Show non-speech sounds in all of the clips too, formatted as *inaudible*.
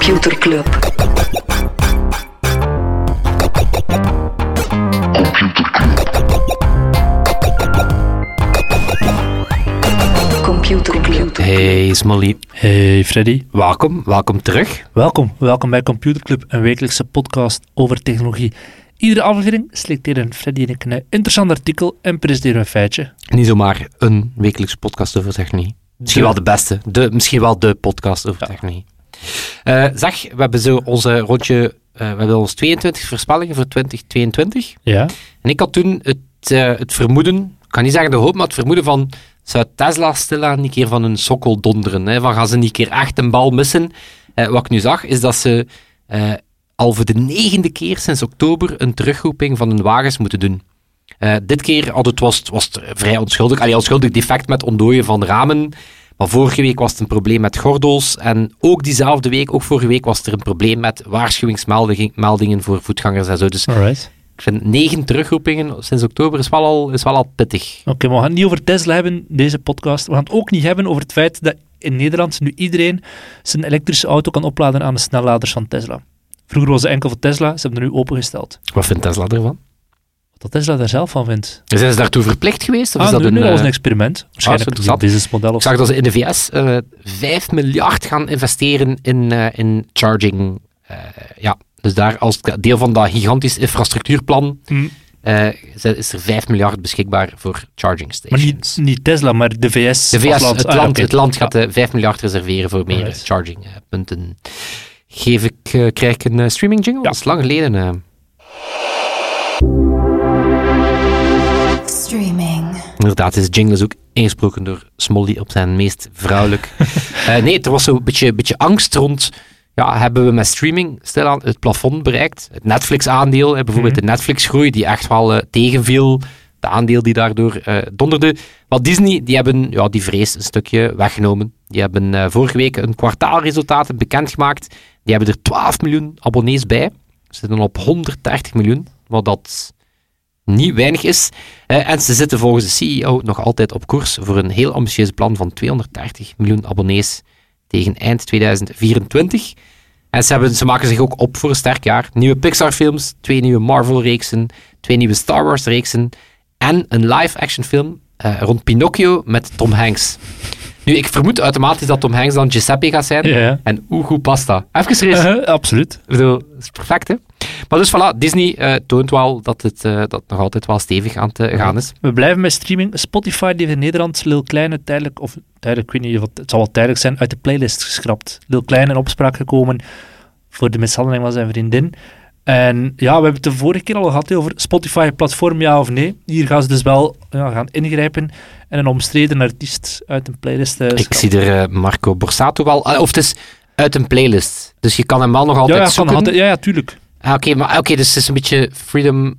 Computer Club. Computer Club. Hey Smolly, Hey Freddy, welkom, welkom terug. welkom. Welkom bij Computer Club, een wekelijkse podcast over technologie. Iedere aflevering selecteren Freddy en ik een interessant artikel en presenteren een feitje. Niet zomaar een wekelijkse podcast over technologie. Misschien De- wel de beste, de, misschien wel de podcast over technologie. Eh, zeg, we hebben zo onze rondje, eh, we hebben ons 22 voorspellingen voor 2022. Ja? En ik had toen het, eh, het vermoeden, ik kan niet zeggen de hoop, maar het vermoeden van, zou Tesla stilaan een keer van een sokkel donderen? Hè? Van gaan ze niet keer echt een bal missen? Wat ik nu zag, is dat ze al voor de negende keer sinds oktober een terugroeping van hun wagens moeten doen. Dit keer had het, was, was het vrij onschuldig. Allee, onschuldig defect met ontdooien van ramen. Maar vorige week was het een probleem met gordels. En ook diezelfde week, ook vorige week, was er een probleem met waarschuwingsmeldingen voor voetgangers en zo. Dus Alright. ik vind negen terugroepingen sinds oktober is wel al, is wel al pittig. Oké, we gaan het niet over Tesla hebben, deze podcast. We gaan het ook niet hebben over het feit dat in Nederland nu iedereen zijn elektrische auto kan opladen aan de snelladers van Tesla. Vroeger was het enkel voor Tesla, ze hebben er nu opengesteld. Wat vindt Tesla ervan? Wat Tesla daar zelf van vindt. Zijn ze daartoe verplicht geweest? Of Ah, is dat nee, een, nee, dat was eh, een experiment. Waarschijnlijk een interessant. businessmodel of Ik zag dat ze in de VS eh 5 miljard gaan investeren in, eh, in charging. Eh, ja, dus daar als deel van dat gigantisch infrastructuurplan Hm. eh, is er 5 miljard beschikbaar voor charging Maar stations. niet, niet Tesla, maar de VS. de VS, land. het Ah, land, oké. het land gaat eh, 5 miljard reserveren voor meer chargingpunten. Geef ik, krijg ik een streaming jingle? Dat is lang geleden. Streaming. Inderdaad, is jingle is ook ingesproken door Smolly op zijn meest vrouwelijk. *laughs* Eh, nee, er was zo'n beetje, beetje angst rond. Ja, hebben we met streaming stilaan het plafond bereikt? Het Netflix-aandeel, bijvoorbeeld de Netflix-groei, die echt wel eh, tegenviel. De aandeel die daardoor eh, donderde. Wat Disney, die hebben ja, die vrees een stukje weggenomen. Die hebben vorige week een kwartaalresultaten bekendgemaakt. Die hebben er 12 miljoen abonnees bij. Ze zitten op 130 miljoen, wat dat niet weinig is. En ze zitten volgens de CEO nog altijd op koers voor een heel ambitieus plan van 230 miljoen abonnees tegen eind 2024. En ze, hebben, ze maken zich ook op voor een sterk jaar. Nieuwe Pixar-films, twee nieuwe Marvel-reeksen, twee nieuwe Star Wars-reeksen en een live-action film eh, rond Pinocchio met Tom Hanks. Nu, ik vermoed automatisch dat Tom Hanks dan Giuseppe gaat zijn. Ja. En hoe goed past dat? Even serieus. Uh-huh, absoluut. Ik bedoel, dat is perfect, hè? Maar dus voilà, Disney eh, toont wel dat het eh, dat nog altijd wel stevig aan te gaan is. We blijven bij streaming. Spotify die heeft in Nederland Lil Kleine tijdelijk, of tijdelijk, ik weet niet het, zal wel tijdelijk zijn, uit de playlist geschrapt. Lil Kleine in opspraak gekomen voor de mishandeling van zijn vriendin. En ja, we hebben het de vorige keer al gehad over Spotify-platform, ja of nee. Hier gaan ze dus wel ja, gaan ingrijpen en een omstreden artiest uit een playlist eh, Ik zie er eh, Marco Borsato wel... of het is uit een playlist. Dus je kan hem wel nog altijd ja, ja, kan zoeken. altijd, ja, ja, tuurlijk. Ah, Oké, maar oké, dus het is een beetje freedom...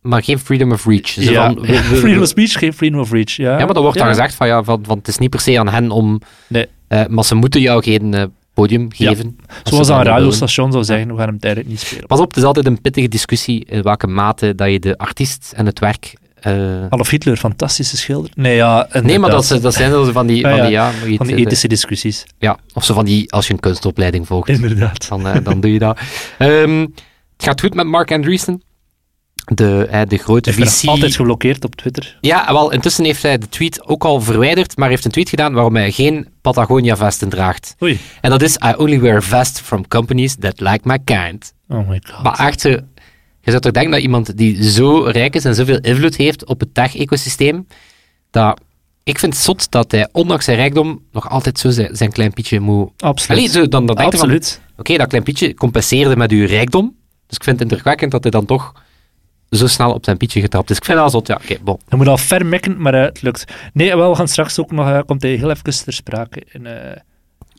Maar geen freedom of reach. Ja, van, we- we- *laughs* freedom of speech, geen freedom of reach. Ja, Ja, maar dan wordt dan Ja. gezegd van, ja, van, van het is niet per se aan hen om... Nee. eh, maar ze moeten jou geen eh, podium geven. Zoals dat een radiostation zou zeggen, we gaan hem tijdelijk niet spelen. Pas op, het is altijd een pittige discussie in welke mate dat je de artiest en het werk... eh, Adolf Hitler, fantastische schilder. Nee, ja, Nee, maar dat, zijn- dat zijn zo van die... Ja, Van die, ja, van die ethische discussies. Ja, of zo van die, als je een kunstopleiding volgt, Inderdaad. dan, eh, dan doe je dat. Ehm, het gaat goed met Mark Andreessen, de, eh, de grote VC. nog altijd geblokkeerd op Twitter. Ja, wel, intussen heeft hij de tweet ook al verwijderd, maar heeft een tweet gedaan waarom hij geen Patagonia-vesten draagt. Oei. En dat is, I only wear vests from companies that like my kind. Oh my god. Maar echt, zo, je zou toch denken dat iemand die zo rijk is en zoveel invloed heeft op het tech-ecosysteem, dat... Ik vind het zot dat hij, ondanks zijn rijkdom, nog altijd zo zijn, zijn klein pietje moet... Absoluut. Allee, zo, dan, dan Absoluut. Oké, dat klein pietje compenseerde met uw rijkdom. Dus ik vind het indrukwekkend dat hij dan toch zo snel op zijn pietje getrapt is. Ik vind dat zot, ja. Oké, bon. Je moet al ver mekken, maar eh, het lukt. Nee, wel, we gaan straks ook nog, eh, komt hij heel even ter sprake in, eh,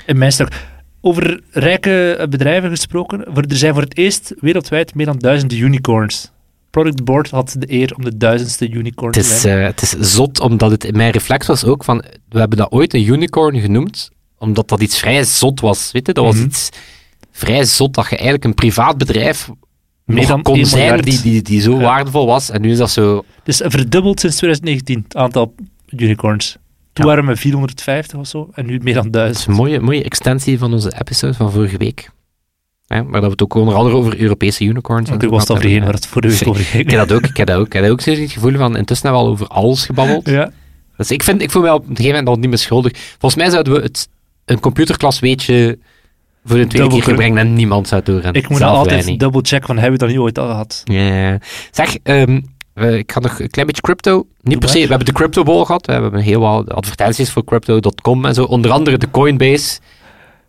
in mijn stuk. Over rijke bedrijven gesproken. Voor, er zijn voor het eerst wereldwijd meer dan duizenden unicorns. Product Board had de eer om de duizendste unicorn Het te is, zijn. eh, het is zot, omdat het in mijn reflex was ook van... We hebben dat ooit een unicorn genoemd, omdat dat iets vrij zot was. Weet je, dat was Mhm. iets vrij zot, dat je eigenlijk een privaat bedrijf Meer dan kon 1 zijn die, die, die zo Ja. waardevol was. En nu is dat zo... Dus verdubbeld sinds 2019, het aantal unicorns. Toen Ja. waren we 450 of zo, en nu meer dan Dat is 1000. een mooie, mooie extensie van onze episode van vorige week. Hè, maar dat we het ook onder andere over Europese unicorns Want en ik was gehad vergeten waar hebben. het voor de week over Ik ging. heb dat ook, ik heb dat ook. Ik heb dat ook, ik heb ook het gevoel van, intussen hebben we al over alles gebabbeld. Ja. Dus ik, vind, ik voel mij op een gegeven moment al niet meer schuldig. Volgens mij zouden we het, een computerklas weetje voor de tweede keer gebrengen en niemand zou doorgaan. Ik moet altijd double checken van, hebben we dat niet ooit al gehad? Ja. Zeg, ehm, eh, ik ga nog een klein beetje crypto. Niet per se, we hebben de crypto ball gehad. We hebben heel wat advertenties voor crypto.com en zo. Onder andere de Coinbase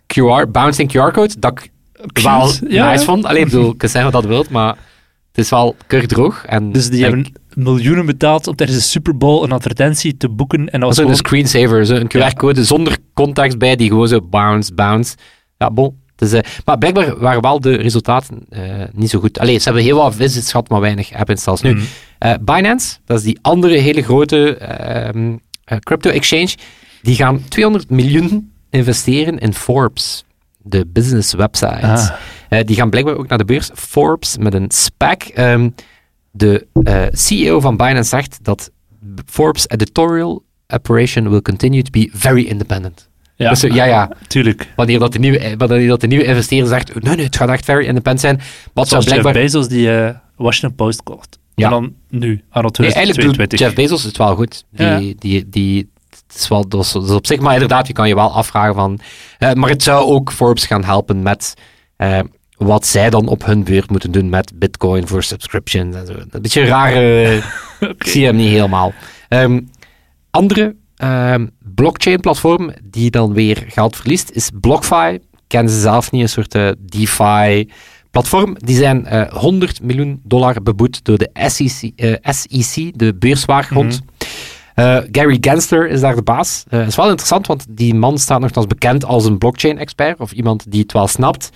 QR, bouncing QR-code. Dat ik wel Ja, nice ja. vond. Alleen, ik bedoel, kan zeggen wat dat wilt, maar het is wel keurig droog. En Dus die ik- hebben miljoenen betaald om tijdens de Super Bowl een advertentie te boeken. En dat Dat is een screensaver, zo, een QR-code zonder context bij, die gewoon zo bounce, bounce. Ja, bon. Dus, maar blijkbaar waren wel de resultaten eh, niet zo goed. Allee, ze hebben heel wat visits gehad, maar weinig app-installs. Nu, Mhm. eh, Binance, dat is die andere hele grote ehm, eh, crypto-exchange, die gaan 200 miljoen investeren in Forbes, de business website. Ah. Die gaan blijkbaar ook naar de beurs. Forbes met een SPAC. Ehm, de CEO van Binance zegt dat Forbes editorial operation will continue to be very independent. Ja, Dus, ja, ja. tuurlijk. Wanneer dat de nieuwe, eh, wanneer dat de nieuwe investeerder zegt, nee, nee, het gaat echt very independent zijn. Wat zou Zoals Jeff blijkbaar... Bezos die eh, Washington Post kocht. Ja. En dan nu, doet 2022. Jeff Bezos het wel goed. Die, Ja. die, die, het is wel, dat is op zich, maar inderdaad, je kan je wel afvragen van... eh, maar het zou ook Forbes gaan helpen met wat zij dan op hun beurt moeten doen met bitcoin voor subscriptions en zo. Een beetje een rare... *laughs* Ik zie hem niet helemaal. Ehm, andere ehm, blockchain-platform die dan weer geld verliest, is BlockFi. Kennen ze zelf niet, een soort eh, DeFi-platform. Die zijn eh 100 miljoen dollar beboet door de SEC, eh, SEC de beurswaakhond. Eh, Gary Gensler is daar de baas. Het is wel interessant, want die man staat nogthans bekend als een blockchain-expert, of iemand die het wel snapt.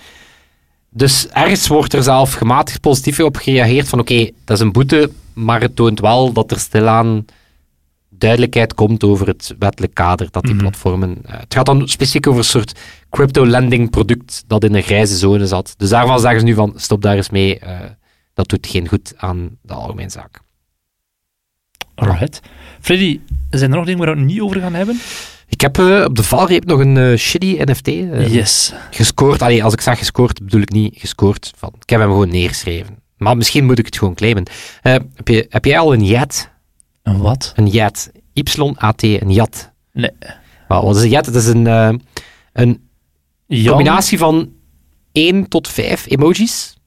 Dus ergens wordt er zelf gematigd positief op gereageerd van oké, dat is een boete, maar het toont wel dat er stilaan duidelijkheid komt over het wettelijk kader dat die Mhm. platformen... eh, het gaat dan specifiek over een soort crypto-lending product dat in een grijze zone zat. Dus daarvan zeggen ze nu van stop daar eens mee, eh, dat doet geen goed aan de algemene zaak. Alright. Freddy, zijn er nog dingen waar we het niet over gaan hebben? Ik heb eh, op de valreep nog een shitty NFT yes. gescoord. Allee, als ik zeg gescoord, bedoel ik niet gescoord. Van, ik heb hem gewoon neergeschreven. Maar misschien moet ik het gewoon claimen. Heb, je, heb jij al een JAT? Een wat? Een JAT. Y-A-T, een JAT. Nee. Wel, wat is een JAT? Het is een, eh, een Jan, combinatie van 1 tot 5 emojis.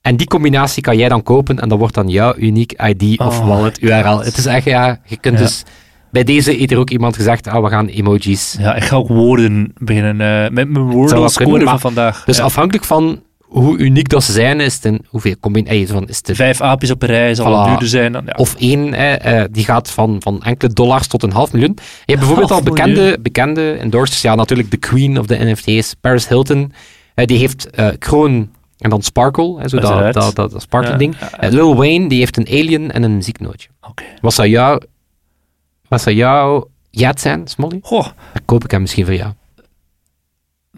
En die combinatie kan jij dan kopen en dat wordt dan jouw uniek ID of Oh, wallet URL. Het is echt, ja, je kunt Ja. dus... Bij deze heeft er ook iemand gezegd, ah, we gaan emojis Ja, ik ga ook woorden beginnen. eh, met mijn wel woorden kunnen, scoren van vandaag. Dus Ja. afhankelijk van hoe uniek dat ze zijn, is het een, hoeveel combinaties van is Vijf aapjes op een rij zal Voilà. duurder zijn. Dan, ja. of één, eh, die gaat van, van enkele dollars tot een half miljoen. Je hebt bijvoorbeeld Half al bekende, bekende endorsers, ja natuurlijk de queen of de NFT's, Paris Hilton, eh, die heeft eh Kroon en dan Sparkle, hè, zo dat, dat, dat, dat sparkle Ja, ding. ja. Eh, Lil Wayne, die heeft een alien en een muzieknootje. Wat zou jou, wat zou jouw jet zijn, Smolly? Goh, Dan koop ik hem misschien voor jou.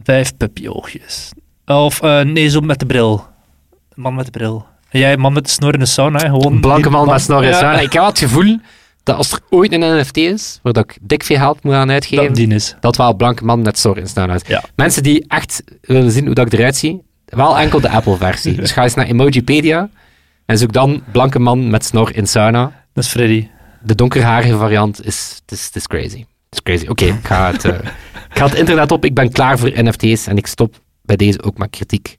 vijf puppyoogjes. Of eh, nee, zo met de bril. Man met de bril. En jij, man met de snor in de sauna. hè, Gewoon blanke man met snor en Ja, sauna. Ik heb het gevoel dat als er ooit een NFT is, waar dat ik dik veel geld moet aan uitgeven, Dat die is. dat wel blanke man met snor in sauna is. Ja. Mensen die echt willen zien hoe dat ik eruit zie, wel enkel de Apple-versie. *laughs* Dus ga eens naar Emojipedia en zoek dan blanke man met snor in sauna. Dat is Freddy. De donkerharige variant is, het is, het is crazy. Het is crazy. Oké, ik ga het, eh, ik ga het internet op. Ik ben klaar voor NFT's en ik stop bij deze ook met kritiek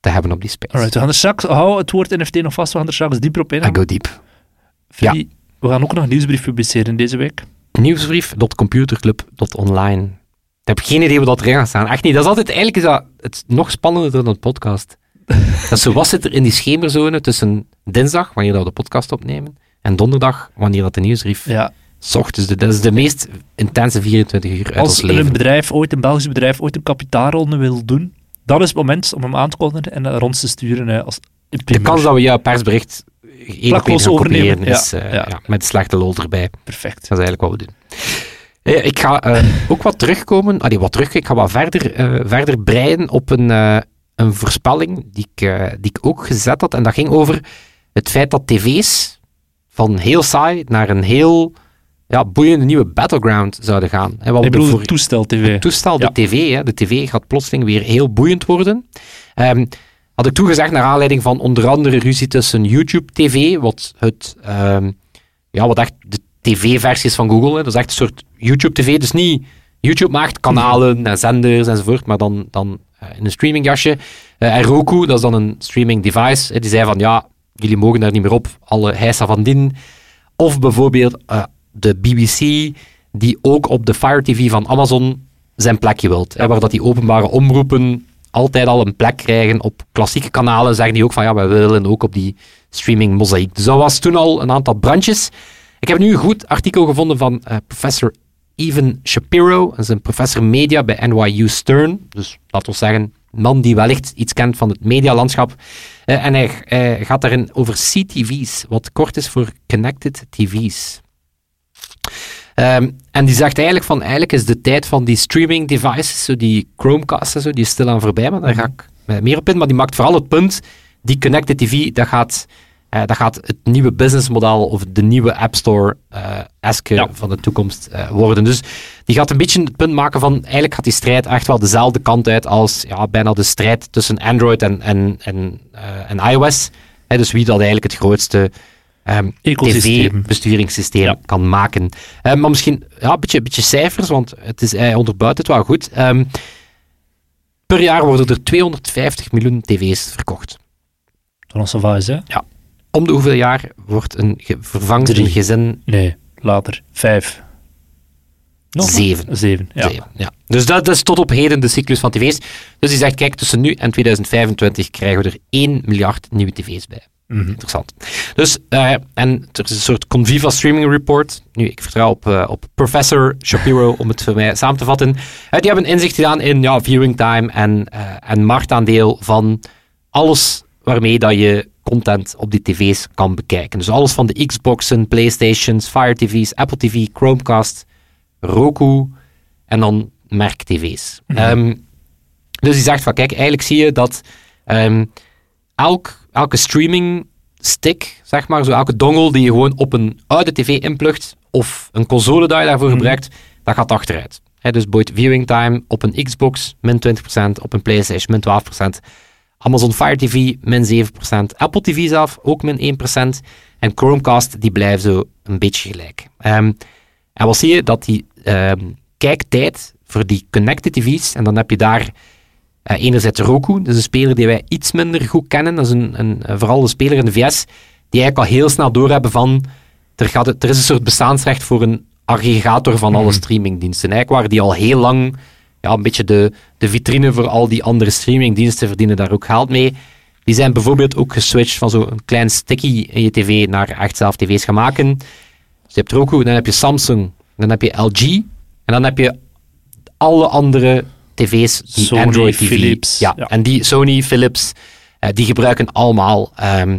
te hebben op die space. Alright, we gaan er straks, hou het woord NFT nog vast, we gaan er straks dieper op in. I go deep. Freddy, we gaan ook nog een nieuwsbrief publiceren deze week. Nieuwsbrief.computerclub.online. Ik heb geen idee hoe dat erin gaat staan. Echt niet. Dat is altijd, eigenlijk is dat het nog spannender dan een podcast. *laughs* dat zo, wat zit er in die schemerzone tussen dinsdag, wanneer we de podcast opnemen, en donderdag, wanneer dat de nieuwsbrief Ja, s ochtends. doet. Dat is de meest intense 24 uur uit als ons leven. een bedrijf, ooit een Belgisch bedrijf, ooit een kapitaalronde wil doen, dat is het moment om hem aan te kondigen en ons te sturen als De kans dat we jouw persbericht één op één gaan ja, is eh, ja. ja, met slechte lol erbij. Perfect. Dat is eigenlijk wat we doen. Eh, ik ga eh, *laughs* ook wat terugkomen, allee, wat terug, ik ga wat verder, verder breien op een, een voorspelling die ik, die ik ook gezet had. En dat ging over het feit dat tv's van heel saai naar een heel ja, boeiende nieuwe battleground zouden gaan. En wat Ik bedoel, voor het toestel TV. toestel, de tv, hè, de tv gaat plotseling weer heel boeiend worden. Ehm, had ik toegezegd naar aanleiding van onder andere ruzie tussen YouTube TV, wat, het, ehm, ja, wat echt de tv-versies van Google. Hè. Dat is echt een soort YouTube TV. Dus niet YouTube maakt kanalen en zenders enzovoort, maar dan, dan uh, in een streamingjasje. Uh, en Roku, dat is dan een streaming device. Hè, die zei van ja, jullie mogen daar niet meer op. Alle heisa van din. Of bijvoorbeeld uh, de BBC, die ook op de Fire TV van Amazon zijn plekje wilt. Hè, waar dat die openbare omroepen altijd al een plek krijgen op klassieke kanalen, zeggen die ook van ja, wij willen ook op die streaming mozaïek. Dus dat was toen al een aantal brandjes. Ik heb nu een goed artikel gevonden van uh, professor Evan Shapiro. Dat is een professor media bij NYU Stern. Dus laten we zeggen, een man die wellicht iets kent van het medialandschap. Uh, en hij, hij gaat daarin over CTV's, wat kort is voor Connected TV's. Um, en die zegt eigenlijk van, eigenlijk is de tijd van die streaming devices, zo die Chromecast en zo, die is stil aan voorbij, maar daar ga ik meer op in. Maar die maakt vooral het punt, die Connected TV, dat gaat, uh, dat gaat het nieuwe businessmodel of de nieuwe App Store-eske uh, ja. van de toekomst uh, worden. Dus die gaat een beetje het punt maken van, eigenlijk gaat die strijd echt wel dezelfde kant uit als ja, bijna de strijd tussen Android en, en, en, en iOS. Dus wie dat eigenlijk het grootste um, tv-besturingssysteem ja. kan maken. Um, maar misschien ja, een beetje, beetje cijfers, want het is, hij onderbouwt het wel goed. Um, per jaar worden er 250 miljoen tv's verkocht. Dat is wel hè? Ja. Om de hoeveel jaar wordt een ge vervangt een gezin... Nee, later. Vijf. Nog Zeven. Zeven, ja. Zeven, ja. Dus dat, dat, is tot op heden de cyclus van tv's. Dus hij zegt, kijk, tussen nu en 2025 krijgen we er 1 miljard nieuwe tv's bij. Mm -hmm. Interessant. Dus, uh, en er is een soort Conviva streaming report. Nu, ik vertrouw op, uh, op professor Shapiro om het voor mij samen te vatten. Uh, die hebben inzicht gedaan in ja, viewing time en, en marktaandeel van alles waarmee dat je content op die tv's kan bekijken. Dus alles van de Xboxen, Playstations, Fire TV's, Apple TV, Chromecast, Roku en dan merk tv's. Mm -hmm. um, dus die zegt van, kijk, eigenlijk zie je dat um, elk elke streaming stick, zeg maar, zo elke dongle die je gewoon op een oude tv inplugt, of een console die je daarvoor gebruikt, dat gaat achteruit. He, dus boeit viewing time op een Xbox min 20%, op een PlayStation min 12%, Amazon Fire TV min 7%, Apple TV zelf ook min 1%, en Chromecast die blijft zo een beetje gelijk. Um, en wat zie je? Dat die um, kijktijd voor die connected TV's, en dan heb je daar uh, enerzijds Roku, dat is een speler die wij iets minder goed kennen. Dat is een, een, vooral een speler in de VS, die eigenlijk al heel snel doorhebben van er, gaat het, er is een soort bestaansrecht voor een aggregator van alle mm. streamingdiensten. Eigenlijk waar die al heel lang ja, een beetje de, de vitrine voor al die andere streamingdiensten verdienen daar ook geld mee. Die zijn bijvoorbeeld ook geswitcht van zo'n klein sticky in je tv naar echt zelf tv's gaan maken. Dus je hebt Roku, dan heb je Samsung, dan heb je LG en dan heb je alle andere tv's, die Sony, Android TV. Philips. Ja, Ja. en die Sony, Philips, eh, die gebruiken allemaal ehm,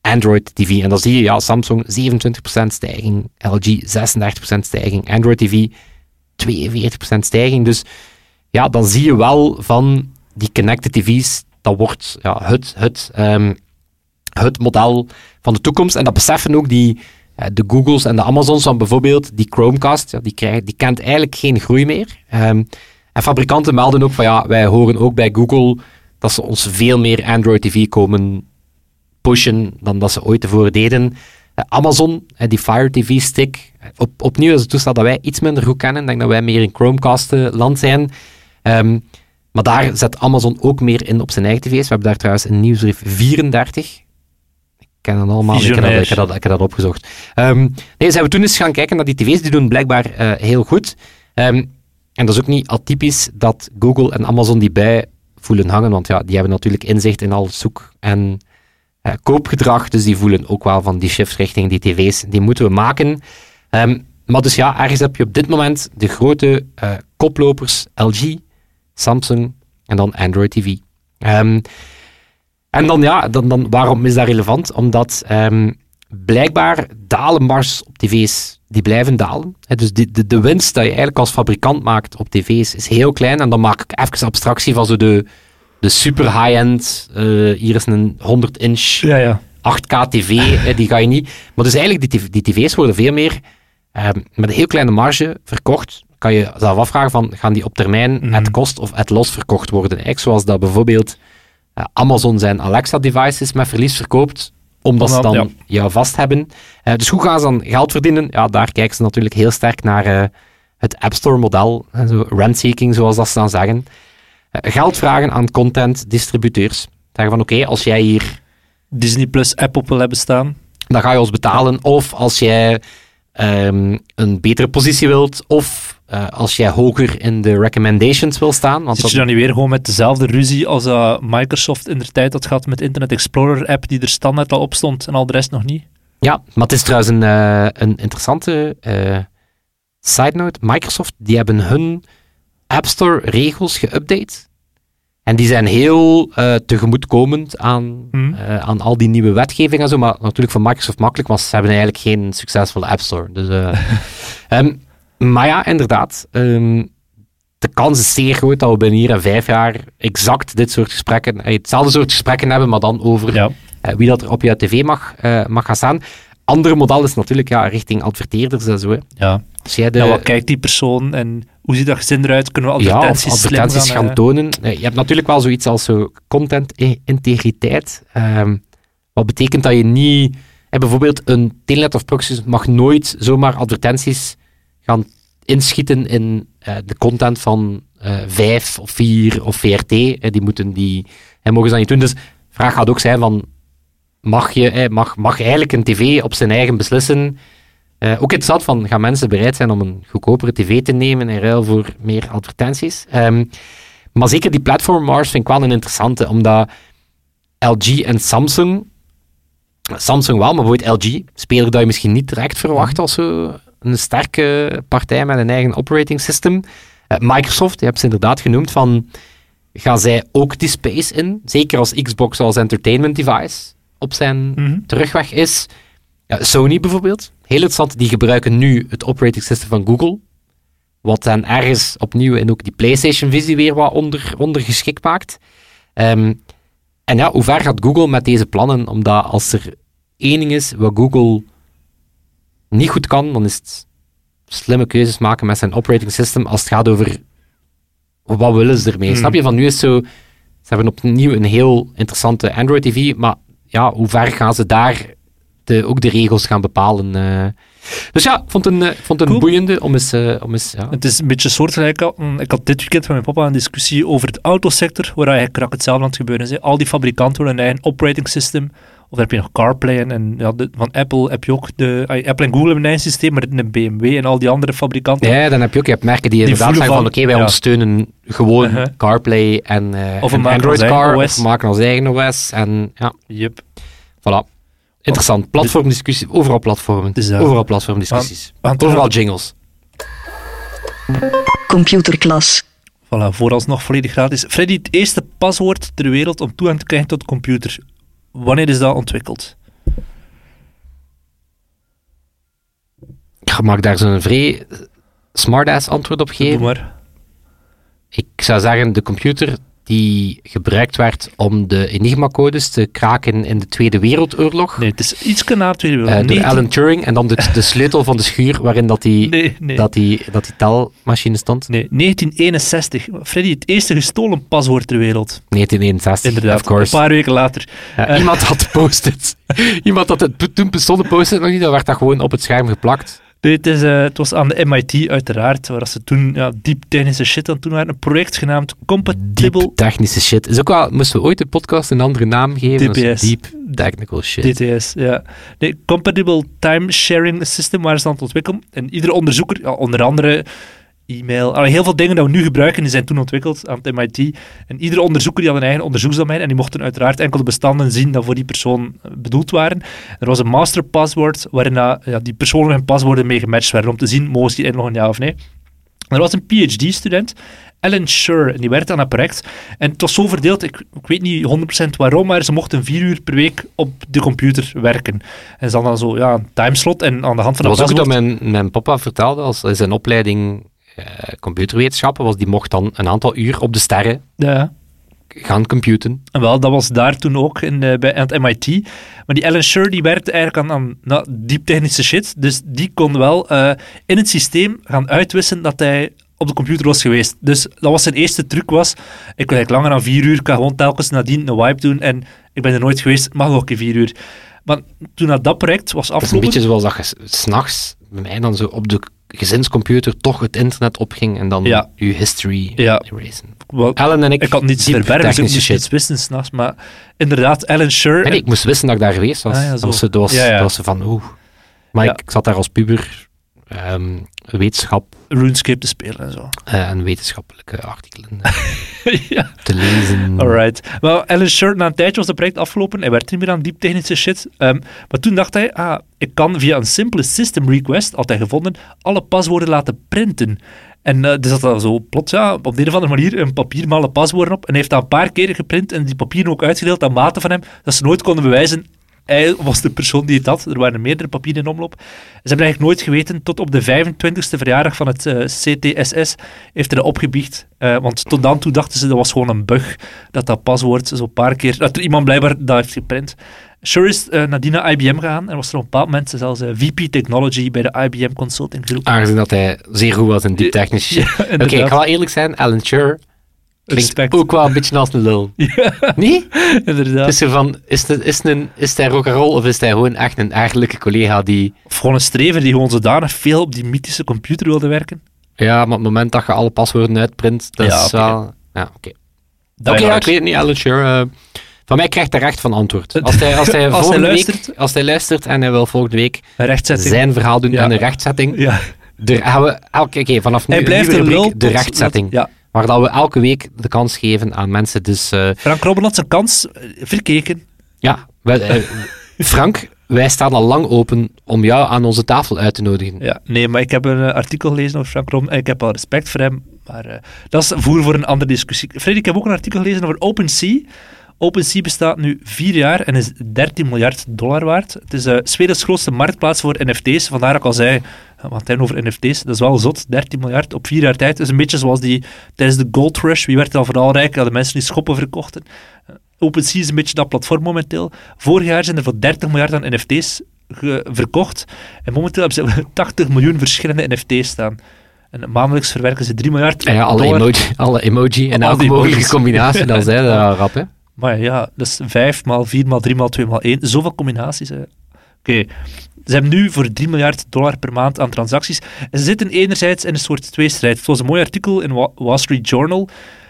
Android TV. En dan zie je, ja, Samsung 27% stijging, LG 36% stijging, Android TV 42% stijging. Dus ja, dan zie je wel van die connected TV's, dat wordt ja, het, het, ehm, het model van de toekomst. En dat beseffen ook die, eh, de Googles en de Amazons van bijvoorbeeld, die Chromecast, ja, die, krijgt, die kent eigenlijk geen groei meer. Ehm, en fabrikanten melden ook van ja, wij horen ook bij Google dat ze ons veel meer Android TV komen pushen dan dat ze ooit tevoren deden. Uh, Amazon, uh, die Fire TV stick, op, opnieuw is het toestel dat wij iets minder goed kennen. Ik denk dat wij meer in Chromecast land zijn. Um, maar daar zet Amazon ook meer in op zijn eigen tv's. We hebben daar trouwens een nieuwsbrief 34. Ik ken dat allemaal, ik heb dat, heb dat, ik dat opgezocht. Um, nee, zijn we toen eens gaan kijken naar die tv's, die doen blijkbaar heel goed. Um, en dat is ook niet atypisch dat Google en Amazon die bij voelen hangen, want ja, die hebben natuurlijk inzicht in al zoek- en uh, koopgedrag, dus die voelen ook wel van die shifts richting die tv's, die moeten we maken. Um, maar dus ja, ergens heb je op dit moment de grote uh, koplopers LG, Samsung en dan Android TV. Um, en dan ja, dan, dan, waarom is dat relevant? Omdat um, blijkbaar dalen marges op tv's, die blijven dalen. He, dus de, de, de, winst dat je eigenlijk als fabrikant maakt op tv's is heel klein. En dan maak ik even abstractie van zo de, de super high-end, uh, hier is een 100-inch ja, ja. 8K tv, he, die ga je niet... Maar dus eigenlijk, die, die tv's worden veel meer uh, met een heel kleine marge verkocht. Kan je zelf afvragen van, gaan die op termijn mm at cost of at loss verkocht worden? Eigenlijk zoals dat bijvoorbeeld eh, Amazon zijn Alexa-devices met verlies verkoopt, omdat ze dan ja. jou vast hebben. Eh, dus hoe gaan ze dan geld verdienen? Ja, daar kijken ze natuurlijk heel sterk naar eh, het App Store-model, eh, zo rent-seeking, zoals dat ze dan zeggen. Eh, geld vragen aan content-distributeurs. Zeggen van, oké, als jij hier Disney Plus app op wil hebben staan. dan ga je ons betalen. Of als jij ehm, een betere positie wilt, of eh, als jij hoger in de recommendations wil staan. Want Zit dat, je dan niet weer gewoon met dezelfde ruzie als dat Microsoft in de tijd had gehad met Internet Explorer app die er standaard al op stond en al de rest nog niet? ja, maar het is trouwens een, eh, een interessante eh, side note. Microsoft, die hebben hun App Store regels geüpdate. En die zijn heel eh, tegemoetkomend aan, Hmm. eh, aan al die nieuwe wetgeving en zo. Maar natuurlijk voor Microsoft makkelijk, want ze hebben eigenlijk geen succesvolle App Store. Dus, eh, *laughs* ehm, maar ja, inderdaad. ehm, de kans is zeer groot dat we binnen hier en vijf jaar exact dit soort gesprekken, eh, hetzelfde soort gesprekken hebben, maar dan over Ja. eh, wie dat er op je tv mag, eh, mag gaan staan. Andere model is natuurlijk ja, richting adverteerders en zo. Hè. Ja. Als jij de, ja, wat kijkt die persoon en hoe ziet dat gezin eruit? Kunnen we ja, advertenties, slim advertenties gaan, tonen. Je hebt natuurlijk wel zoiets als zo content-integriteit. Ehm, wat betekent dat je niet... bijvoorbeeld een Telenet of Proximus mag nooit zomaar advertenties gaan inschieten in eh, de content van eh 5 of 4 of VRT. Eh, die moeten die... en mogen ze dat niet doen. Dus de vraag gaat ook zijn van... Mag, je, eh, mag, mag eigenlijk een tv op zijn eigen beslissen... Eh, ook interessant van, gaan mensen bereid zijn om een goedkopere tv te nemen in ruil voor meer advertenties? Ehm, maar zeker die platform wars vind ik wel een interessante, omdat LG en Samsung, Samsung wel, maar bijvoorbeeld LG, speler dat je misschien niet direct verwacht als zo een sterke partij met een eigen operating system. Eh, Microsoft, je hebt ze inderdaad genoemd, van gaan zij ook die space in? Zeker als Xbox als entertainment device op zijn Mhm. terugweg is. Ja, Sony bijvoorbeeld, heel interessant, die gebruiken nu het operating system van Google. Wat dan ergens opnieuw in ook die PlayStation-visie weer wat onder, ondergeschikt maakt. Ehm, en ja, hoe ver gaat Google met deze plannen? Omdat als er één ding is wat Google niet goed kan, dan is het slimme keuzes maken met zijn operating system als het gaat over wat willen ze ermee. Hmm. Snap je? Van nu is het zo, ze hebben opnieuw een heel interessante Android TV, maar ja, hoe ver gaan ze daar de, ook de regels gaan bepalen? eh. Dus ja, ik vond het een, eh, vond een Cool. boeiende om eens... eh, om eens ja. Het is een beetje soortgelijk. al- Ik had dit weekend met mijn papa een discussie over de autosector, waar eigenlijk krak hetzelfde aan het gebeuren is. Al die fabrikanten willen een eigen operating system. Of dan heb je nog CarPlay en, en ja, de- van Apple heb je ook de... Apple en Google hebben een eigen systeem, maar een BMW en al die andere fabrikanten. Ja, dan heb je ook je hebt merken die inderdaad zeggen van, van- oké, wij ja. ondersteunen gewoon Uh-huh. CarPlay en, eh Of we en maken Android ons eigen Car, OS. of we maken ons eigen OS. En ja, Yep. voilà. Interessant. Platformdiscussie, overal platformen. Dus, overal platformdiscussies. het Overal jingles. Computerklas. Voilà, vooralsnog volledig gratis. Freddy, het eerste paswoord ter wereld om toegang te krijgen tot de computer. Wanneer is dat ontwikkeld? Ik mag daar zo'n vrij smartass antwoord op geven. maar. Ik zou zeggen, de computer die gebruikt werd om de Enigma-codes te kraken in de Tweede Wereldoorlog. Nee, het is iets na de Tweede eh, Wereldoorlog. door 19 Alan Turing. En dan de, de *laughs* sleutel van de schuur waarin dat die, Nee, nee. dat die, dat die telmachine stond. Nee, 1961. Freddy, het eerste gestolen paswoord ter wereld. 1961, Inderdaad, of course. een paar weken later. Eh. iemand had post-it. *laughs* iemand had het, toen bestond post-it nog niet, dan werd dat gewoon op het scherm geplakt. Nee, het, is, eh, het was aan de MIT uiteraard, waar ze toen ja, diep technische shit aan toen waren. Een project genaamd Compatible Deep technische shit. Is ook wel, moesten we ooit de podcast een andere naam geven? DPS. Deep technical shit. DTS, ja. Nee, Compatible Time Sharing System waren ze aan het ontwikkelen. En iedere onderzoeker, ja, onder andere e-mail, allee, heel veel dingen die we nu gebruiken, die zijn toen ontwikkeld aan het MIT. En iedere onderzoeker die had een eigen onderzoeksdomein en die mochten uiteraard enkel de bestanden zien die voor die persoon eh, bedoeld waren. Er was een master password waarin dat, ja, die personen en paswoorden mee gematcht werden om te zien, mogen ze die inloggen ja of nee. Er was een PhD-student, Alan Schur, en die werkte aan dat project. En het was zo verdeeld, ik, ik weet niet 100% waarom, maar ze mochten vier uur per week op de computer werken. En ze hadden dan zo ja, een timeslot en aan de hand van Dat dat was ook dat mijn, mijn papa vertelde, als zijn opleiding computerwetenschappen was, die mocht dan een aantal uur op de sterren Ja, gaan computen. en wel, dat was daar toen ook in, eh, bij, aan het MIT. Maar die Alan Schur, die werkte eigenlijk aan, aan nou, diep technische shit. Dus die kon wel eh, in het systeem gaan uitwissen dat hij op de computer was geweest. Dus dat was zijn eerste truc was, ik wil eigenlijk langer dan vier uur, ik ga gewoon telkens nadien een wipe doen en ik ben er nooit geweest, mag nog een keer vier uur. Maar toen dat, dat project was Het is een afgelopen... beetje zoals dat je s- s'nachts bij mij dan zo op de gezinscomputer toch het internet opging en dan Ja. je history Ja. erasen. Ellen en ik, ik had niets verbergen, dus ik moest shit. niets wissen s'nachts, maar inderdaad, Alan Sure... Nee, ik moest wisten dat ik daar geweest was. Ah, ja, dat, was dat, was, was van, oeh. Maar ik, ik zat daar als puber ehm, wetenschap RuneScape te spelen en zo. *laughs* eh, en wetenschappelijke artikelen eh, ja. te lezen. Alright. Wel, Alan Shirt, na een tijdje was het project afgelopen. Hij werd niet meer aan diep technische shit. Ehm, maar toen dacht hij, ah, ik kan via een simpele system request, had hij gevonden, alle paswoorden laten printen. En eh dus dat er zo plots, ja, op de een of andere manier een papier met alle paswoorden op. En hij heeft dat een paar keren geprint en die papieren ook uitgedeeld aan maten van hem, dat ze nooit konden bewijzen hij was de persoon die het had. Er waren meerdere papieren in omloop. Ze hebben eigenlijk nooit geweten, tot op de 25e verjaardag van het eh, CTSS heeft hij dat opgebiecht. Eh, want tot dan toe dachten ze dat was gewoon een bug, dat dat paswoord zo een paar keer, dat er iemand blijkbaar dat heeft geprint. Sure is nadien naar IBM gegaan en was er op een bepaald moment zelfs VP Technology bij de IBM Consulting Group. Aangezien dat hij zeer goed was in diep technische shit. *laughs* Ja, Oké, ik ga wel eerlijk zijn, Alan Sure klinkt Respect. ook wel een beetje als een lul. *laughs* Ja, Nee? inderdaad. Is, van, is, het, is, een, is hij rock'n'roll of is hij gewoon echt een eigenlijke collega die... Of gewoon een strever die gewoon zodanig veel op die mythische computer wilde werken. Ja, maar op het moment dat je alle paswoorden uitprint, dat Ja, is oké. wel... Ja, oké. Die Oké, ja, ik weet het niet, Alan Sure. eh, van mij krijgt hij recht van antwoord. *laughs* Als hij, als hij, Als hij luistert. week, als hij luistert en hij wil volgende week zijn verhaal doen Ja. en een rechtzetting, Ja. er gaan we elke keer vanaf nu Hij blijft een rubriek, de rechtzetting. Ja. Waar dat we elke week de kans geven aan mensen. Dus eh, Frank Robben had zijn kans eh, verkeken. ja, wij- eh, *laughs* Frank, wij staan al lang open om jou aan onze tafel uit te nodigen. Ja, nee, maar ik heb een artikel gelezen over Frank Robben en ik heb wel respect voor hem. Maar dat is voer voor een andere discussie. Freddy, ik heb ook een artikel gelezen over OpenSea. OpenSea bestaat nu vier jaar en is 13 miljard dollar waard. Het is uh, Swedens grootste marktplaats voor NFT's. Vandaar dat ik al zei, eh, wat hij over NFT's, dat is wel zot. 13 miljard op vier jaar tijd. Dat is een beetje zoals die tijdens de Gold Rush. Wie werd dan vooral rijk? Ja, de mensen die schoppen verkochten. Uh, OpenSea is een beetje dat platform momenteel. Vorig jaar zijn er voor 30 miljard aan NFT's verkocht. En momenteel hebben ze *laughs* 80 miljoen verschillende NFT's staan. En maandelijks verwerken ze 3 miljard ja, alle emoji, alle emoji en Al elke die mogelijke combinatie, dat is hè, dat *laughs* rap, hè. Maar ja, dat is 5 maal 4 maal 3 maal 2 maal 1. Zoveel combinaties. Oké. Ze hebben nu voor 3 miljard dollar per maand aan transacties. En ze zitten enerzijds in een soort tweestrijd. Het was een mooi artikel in Wa- Wall Street Journal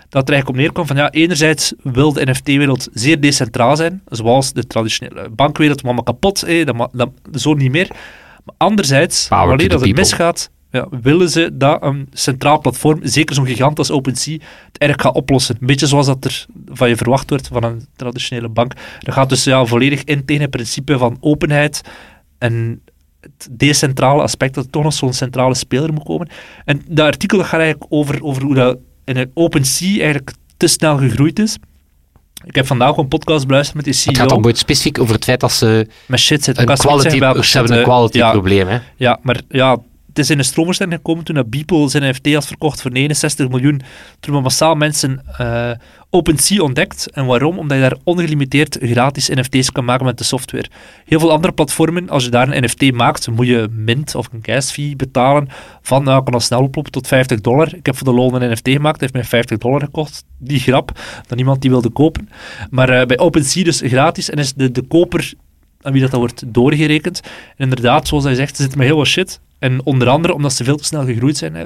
dat er eigenlijk op neerkwam van ja, enerzijds wil de NFT-wereld zeer decentraal zijn, zoals de traditionele bankwereld, maar, maar kapot, eh, dat, ma- dat, zo niet meer. Maar anderzijds, wanneer dat het misgaat, ja, willen ze dat een centraal platform, zeker zo'n gigant als OpenSea, het eigenlijk gaat oplossen. Een beetje zoals dat er van je verwacht wordt van een traditionele bank. Dat gaat dus ja, volledig in tegen het principe van openheid en het decentrale aspect, dat er toch nog zo'n centrale speler moet komen. En dat artikel gaat eigenlijk over, over hoe dat in OpenSea eigenlijk te snel gegroeid is. Ik heb vandaag een podcast beluisterd met die Het gaat CEO. dan specifiek over het feit dat ze Met shit zitten. een quality, ze hebben een quality ja, probleem, hè. ja, maar ja, het is in de stroomversnelling gekomen toen dat Beeple zijn NFT had verkocht voor 69 miljoen. Toen we massaal mensen eh OpenSea ontdekt. En waarom? Omdat je daar ongelimiteerd gratis NFT's kan maken met de software. Heel veel andere platformen, als je daar een NFT maakt, moet je mint of een gas fee betalen van, nou, kan al snel oplopen tot 50 dollar. Ik heb voor de loon een NFT gemaakt, heeft mij 50 dollar gekost. Die grap, dat niemand die wilde kopen. Maar eh, bij OpenSea dus gratis en is de, de koper aan wie dat, dat wordt doorgerekend. En inderdaad, zoals hij zegt, ze zitten met heel wat shit. En onder andere omdat ze veel te snel gegroeid zijn. Hè.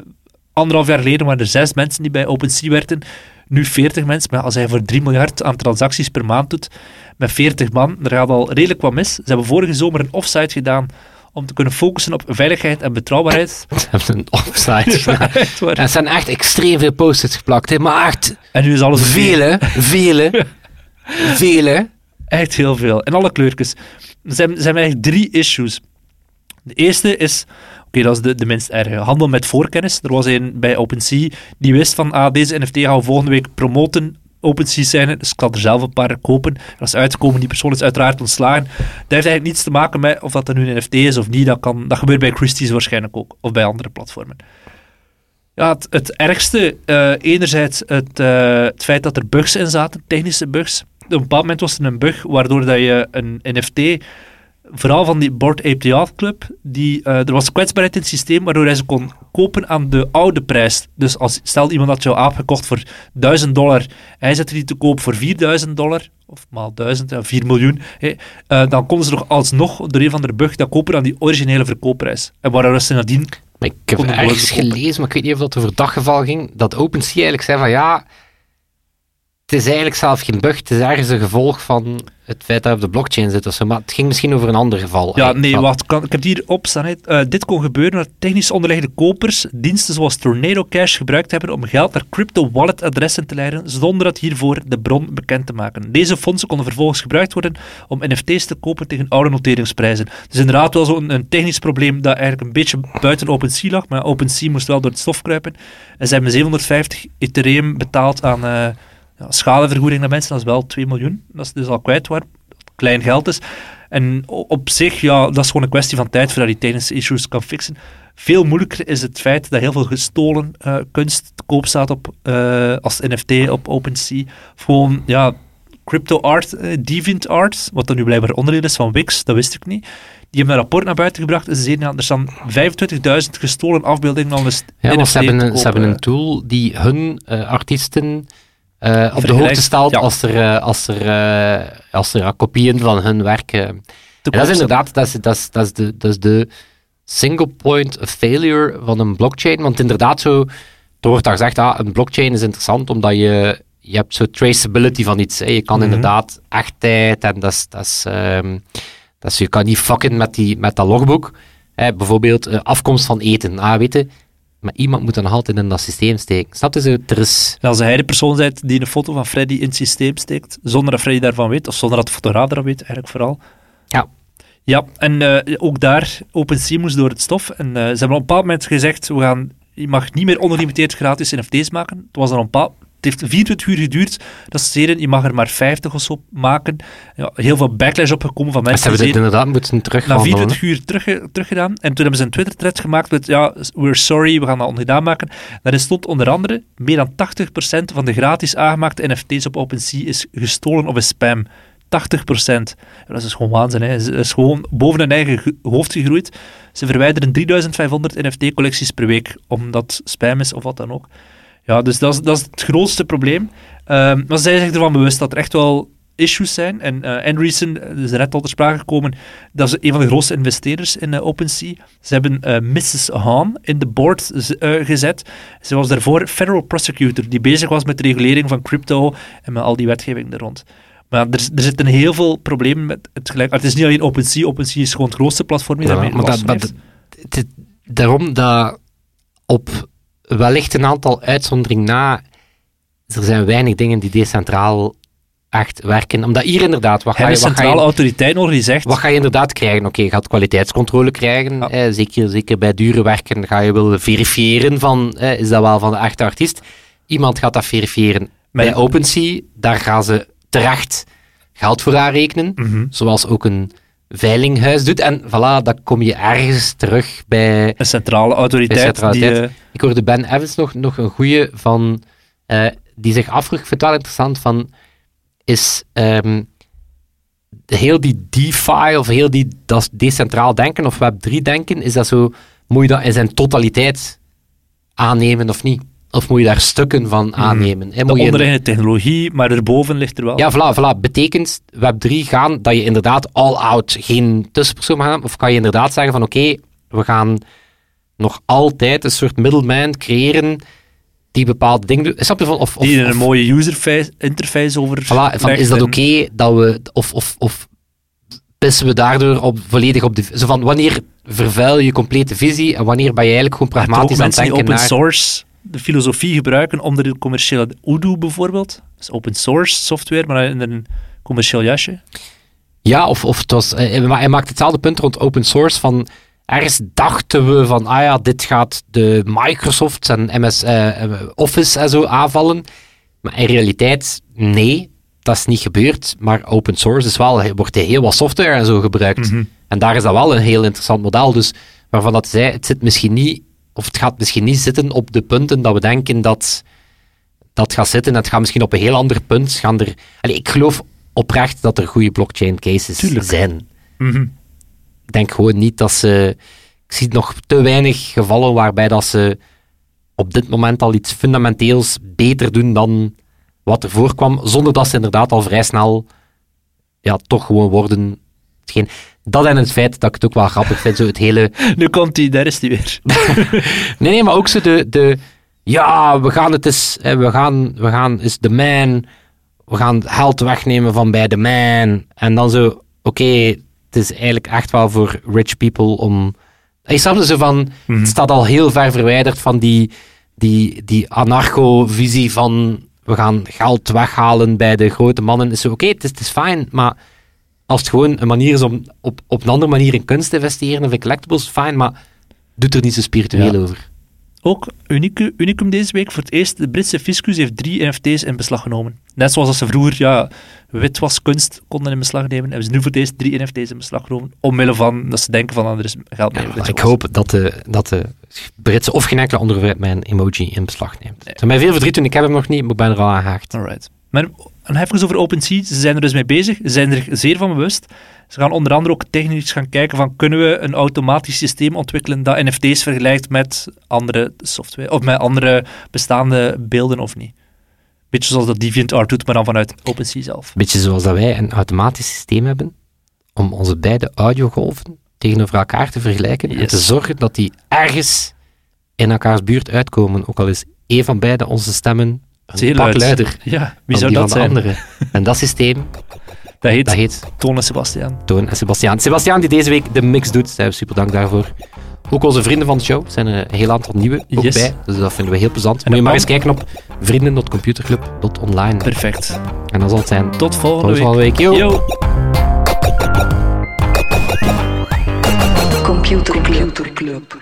Anderhalf jaar geleden waren er zes mensen die bij OpenSea werkten. Nu 40 mensen. Maar als hij voor 3 miljard aan transacties per maand doet, met 40 man, er gaat al redelijk wat mis. Ze hebben vorige zomer een offsite gedaan om te kunnen focussen op veiligheid en betrouwbaarheid. *laughs* Ze hebben een offsite. *laughs* En er zijn echt extreem veel post-its geplakt, hè. Maar echt En nu is alles vele, vele, vele. Echt heel veel. En alle kleurtjes. Er zijn, er zijn eigenlijk drie issues. De eerste is, oké, dat is de, de minst erge. Handel met voorkennis. Er was een bij OpenSea die wist van, ah, deze NFT gaan we volgende week promoten. OpenSea zijn, dus ik zal er zelf een paar kopen. En als ze uitkomen, die persoon is uiteraard ontslagen. Dat heeft eigenlijk niets te maken met of dat nu een NFT is of niet. Dat, kan, dat gebeurt bij Christie's waarschijnlijk ook, of bij andere platformen. Ja, het, het ergste, eh, enerzijds het, eh, het feit dat er bugs in zaten, technische bugs. Op een bepaald moment was er een bug waardoor dat je een NFT vooral van die Board Ape Yacht Club, die, eh, er was kwetsbaarheid in het systeem waardoor hij ze kon kopen aan de oude prijs. Dus als, stel iemand had jouw aap gekocht voor 1000 dollar, hij zette die te koop voor 4000 dollar, of maal 1000, ja, 4 miljoen, hè, eh, dan konden ze nog alsnog door een van de bug dat kopen aan die originele verkoopprijs. En waar ze nadien... Maar ik heb ergens gelezen, maar ik weet niet of dat over dat geval ging, dat OpenSea eigenlijk zei van ja, het is eigenlijk zelf geen bug, het is ergens een gevolg van het feit dat op de blockchain zit of zo, maar het ging misschien over een ander geval. Ja, nee, Van- wacht. Kan, ik heb hier op staan. hè. Eh, dit kon gebeuren omdat technisch onderliggende kopers diensten zoals Tornado Cash gebruikt hebben om geld naar crypto-wallet-adressen te leiden, zonder dat hiervoor de bron bekend te maken. Deze fondsen konden vervolgens gebruikt worden om NFT's te kopen tegen oude noteringsprijzen. Dus inderdaad wel zo'n een technisch probleem dat eigenlijk een beetje buiten OpenSea lag, maar OpenSea moest wel door het stof kruipen. En ze hebben 750 Ethereum betaald aan eh ja, schadevergoeding naar mensen, dat is wel 2 miljoen. Dat is dus al kwijt waar klein geld is. En op zich, ja, dat is gewoon een kwestie van tijd voordat die technische issues kan fixen. Veel moeilijker is het feit dat heel veel gestolen eh, kunst te koop staat op, eh, als NFT op OpenSea. Of gewoon, ja, crypto art, eh, deviant art, wat dan nu blijkbaar onderdeel is van Wix, dat wist ik niet. Die hebben een rapport naar buiten gebracht en ze zeiden, ja, er staan 25.000 gestolen afbeeldingen Ja, want NFT ze hebben, een, ze koop, hebben een tool die hun artiesten eh, op de hoogte stelt ja. als er, eh, als er, eh, als er kopieën van hun werk... En dat is inderdaad dat is, dat is, dat is de, dat is de single point of failure van een blockchain. Want inderdaad, zo, er wordt daar gezegd, ah, een blockchain is interessant omdat je, je hebt zo traceability van iets. Hè. Je kan Mhm. inderdaad echtheid en dat is, dat is, ehm, dat is, je kan niet fucken met, die, met dat logboek. Hè. Bijvoorbeeld afkomst van eten. Ah, weet je, maar iemand moet dan altijd in dat systeem steken. Snap je? Zo, er is... Als hij de persoon bent die een foto van Freddy in het systeem steekt, zonder dat Freddy daarvan weet, of zonder dat de fotograaf daarvan weet, eigenlijk vooral. Ja. Ja, en eh, ook daar, OpenSea moest door het stof. En eh, ze hebben op een bepaald moment gezegd, we gaan, je mag niet meer ongelimiteerd gratis NFT's maken. Het was dan een bepaald... Het heeft 24 uur geduurd. Dat ze zeiden, je mag er maar 50 of zo maken. Ja, heel veel backlash opgekomen van Ze mensen hebben dit zeiden, inderdaad moeten na terughandelen. 24 uur terug, teruggedaan. En toen hebben ze een Twitter-thread gemaakt met, ja, we're sorry, we gaan dat ongedaan maken. Daarin stond onder andere, meer dan 80% van de gratis aangemaakte NFT's op OpenSea is gestolen of is spam. 80%. Ja, dat is gewoon waanzin. Hè. Ze is gewoon boven hun eigen ge- hoofd gegroeid. Ze verwijderen 3500 NFT-collecties per week, omdat spam is of wat dan ook. Ja, dus dat is, dat is het grootste probleem. Ehm, maar zij zijn zich ervan bewust dat er echt wel issues zijn. En uh, Andreessen eh, is net al ter sprake gekomen, dat is een van de grootste investeerders in uh, OpenSea. Ze hebben uh, Mrs. Haan in de board gezet. Ze was daarvoor federal prosecutor, die bezig was met de regulering van crypto en met al die wetgeving er rond. Maar er, er zitten heel veel problemen met het gelijk. Het is niet alleen OpenSea, OpenSea is gewoon het grootste platform die Ja, daarmee maar dat, dat, daarom dat op wellicht een aantal uitzonderingen na, er zijn weinig dingen die decentraal echt werken. Omdat hier inderdaad, wat ga je... een centrale je, autoriteit nodig die zegt... Wat ga je inderdaad krijgen? Oké, okay, je gaat kwaliteitscontrole krijgen. Ja. Eh, zeker, zeker bij dure werken ga je willen verifiëren van, eh, is dat wel van de echte artiest? Iemand gaat dat verifiëren bij, bij OpenSea. Daar gaan ze terecht geld voor aanrekenen. Mhm. Mm -hmm. Zoals ook een veilinghuis doet. En voilà, dan kom je ergens terug bij... Een centrale autoriteit. Centrale die, uh... Ik hoorde Ben Evans nog, nog een goeie van... Uh, die zich afvroeg, ik vind het wel interessant, van... Is um, heel die DeFi of heel die dat decentraal denken of Web3 denken, is dat zo... Moet je dat in zijn totaliteit aannemen of niet? Of moet je daar stukken van aannemen? Mm. De onderliggende technologie, maar erboven ligt er wel. Ja, voilà, voilà. Betekent Web3 gaan dat je inderdaad all-out geen tussenpersoon mag hebben? Of kan je inderdaad zeggen van oké, okay, we gaan nog altijd een soort middleman creëren die bepaalde dingen doet. Snap je van? Of, of, die een mooie user interface over. Voilà, van, is dat oké okay dat we. Of, of, of pissen we daardoor op, volledig op de. Zo van wanneer vervuil je complete visie en wanneer ben je eigenlijk gewoon pragmatisch aan het denken open naar. source de filosofie gebruiken om de commerciële Odoo bijvoorbeeld. Dat is open source software, maar in een commercieel jasje. Ja, of, of het was, hij maakt hetzelfde punt rond open source van ergens dachten we van, ah ja, dit gaat de Microsoft en MS uh, Office en zo aanvallen. Maar in realiteit, nee, dat is niet gebeurd. Maar open source is wel, wordt heel wat software en zo gebruikt. Mhm. Mm -hmm. En daar is dat wel een heel interessant model. Dus waarvan dat zei, het zit misschien niet of het gaat misschien niet zitten op de punten dat we denken dat dat gaat zitten. Het gaat misschien op een heel ander punt gaan er... Allee, ik geloof oprecht dat er goede blockchain cases Tuurlijk. zijn. Mm -hmm. denk gewoon niet dat ze... Ik zie nog te weinig gevallen waarbij dat ze op dit moment al iets fundamenteels beter doen dan wat er voorkwam, zonder dat ze inderdaad al vrij snel ja, toch gewoon worden... Hetgeen, dat en het feit dat ik het ook wel grappig vind, zo het hele... *laughs* Nu komt hij, daar is hij weer. *laughs* Nee, nee, maar ook zo de... de ja, we gaan het eens... hè, We gaan, we gaan is de man... We gaan geld wegnemen van bij de man. En dan zo... Oké, het is eigenlijk echt wel voor rich people om... Je snapt het zo van... Het staat al heel ver verwijderd van die, die, die anarcho-visie van... We gaan geld weghalen bij de grote mannen. Is zo, oké, het is, het is fijn, maar... Als het gewoon een manier is om op, op een andere manier in kunst te investeren of in collectibles, fijn, maar doet er niet zo spiritueel Ja. over. Ook unieke, unicum deze week. Voor het eerst, de Britse fiscus heeft drie NFT's in beslag genomen. Net zoals dat ze vroeger ja, witwaskunst konden in beslag nemen, hebben ze nu voor het eerst drie NFT's in beslag genomen. Omwille van dat ze denken van, er is geld mee. Ja, ik hoop dat de, dat de Britse of geen enkele andere mijn emoji in beslag neemt. Het is mij veel verdriet toen ik heb hem nog niet, maar ik ben er al aan gehaakt. Alright. Maar en even over OpenSea. Ze zijn er dus mee bezig. Ze zijn er zeer van bewust. Ze gaan onder andere ook technisch gaan kijken van kunnen we een automatisch systeem ontwikkelen dat NFT's vergelijkt met andere software of met andere bestaande beelden of niet. Beetje zoals dat DeviantArt doet, maar dan vanuit OpenSea zelf. Beetje zoals dat wij een automatisch systeem hebben om onze beide audiogolven tegenover elkaar te vergelijken en te zorgen dat die ergens in elkaars buurt uitkomen, ook al is één van beide onze stemmen een pak luider Ja, wie zou dat zijn? andere. En dat systeem, *laughs* Dat heet dat heet Toon en Sebastiaan. Toon en Sebastiaan. Sebastiaan die deze week de mix doet, zijn we super dank daarvoor. Ook onze vrienden van de show zijn er een heel aantal nieuwe ook Yes. bij, dus dat vinden we heel plezant. En Moet je maar dat eens kijken op vrienden.computerclub.online. Perfect. En dan zal het zijn Tot volgende tot week. volgende week. Yo. Yo. Computer Club.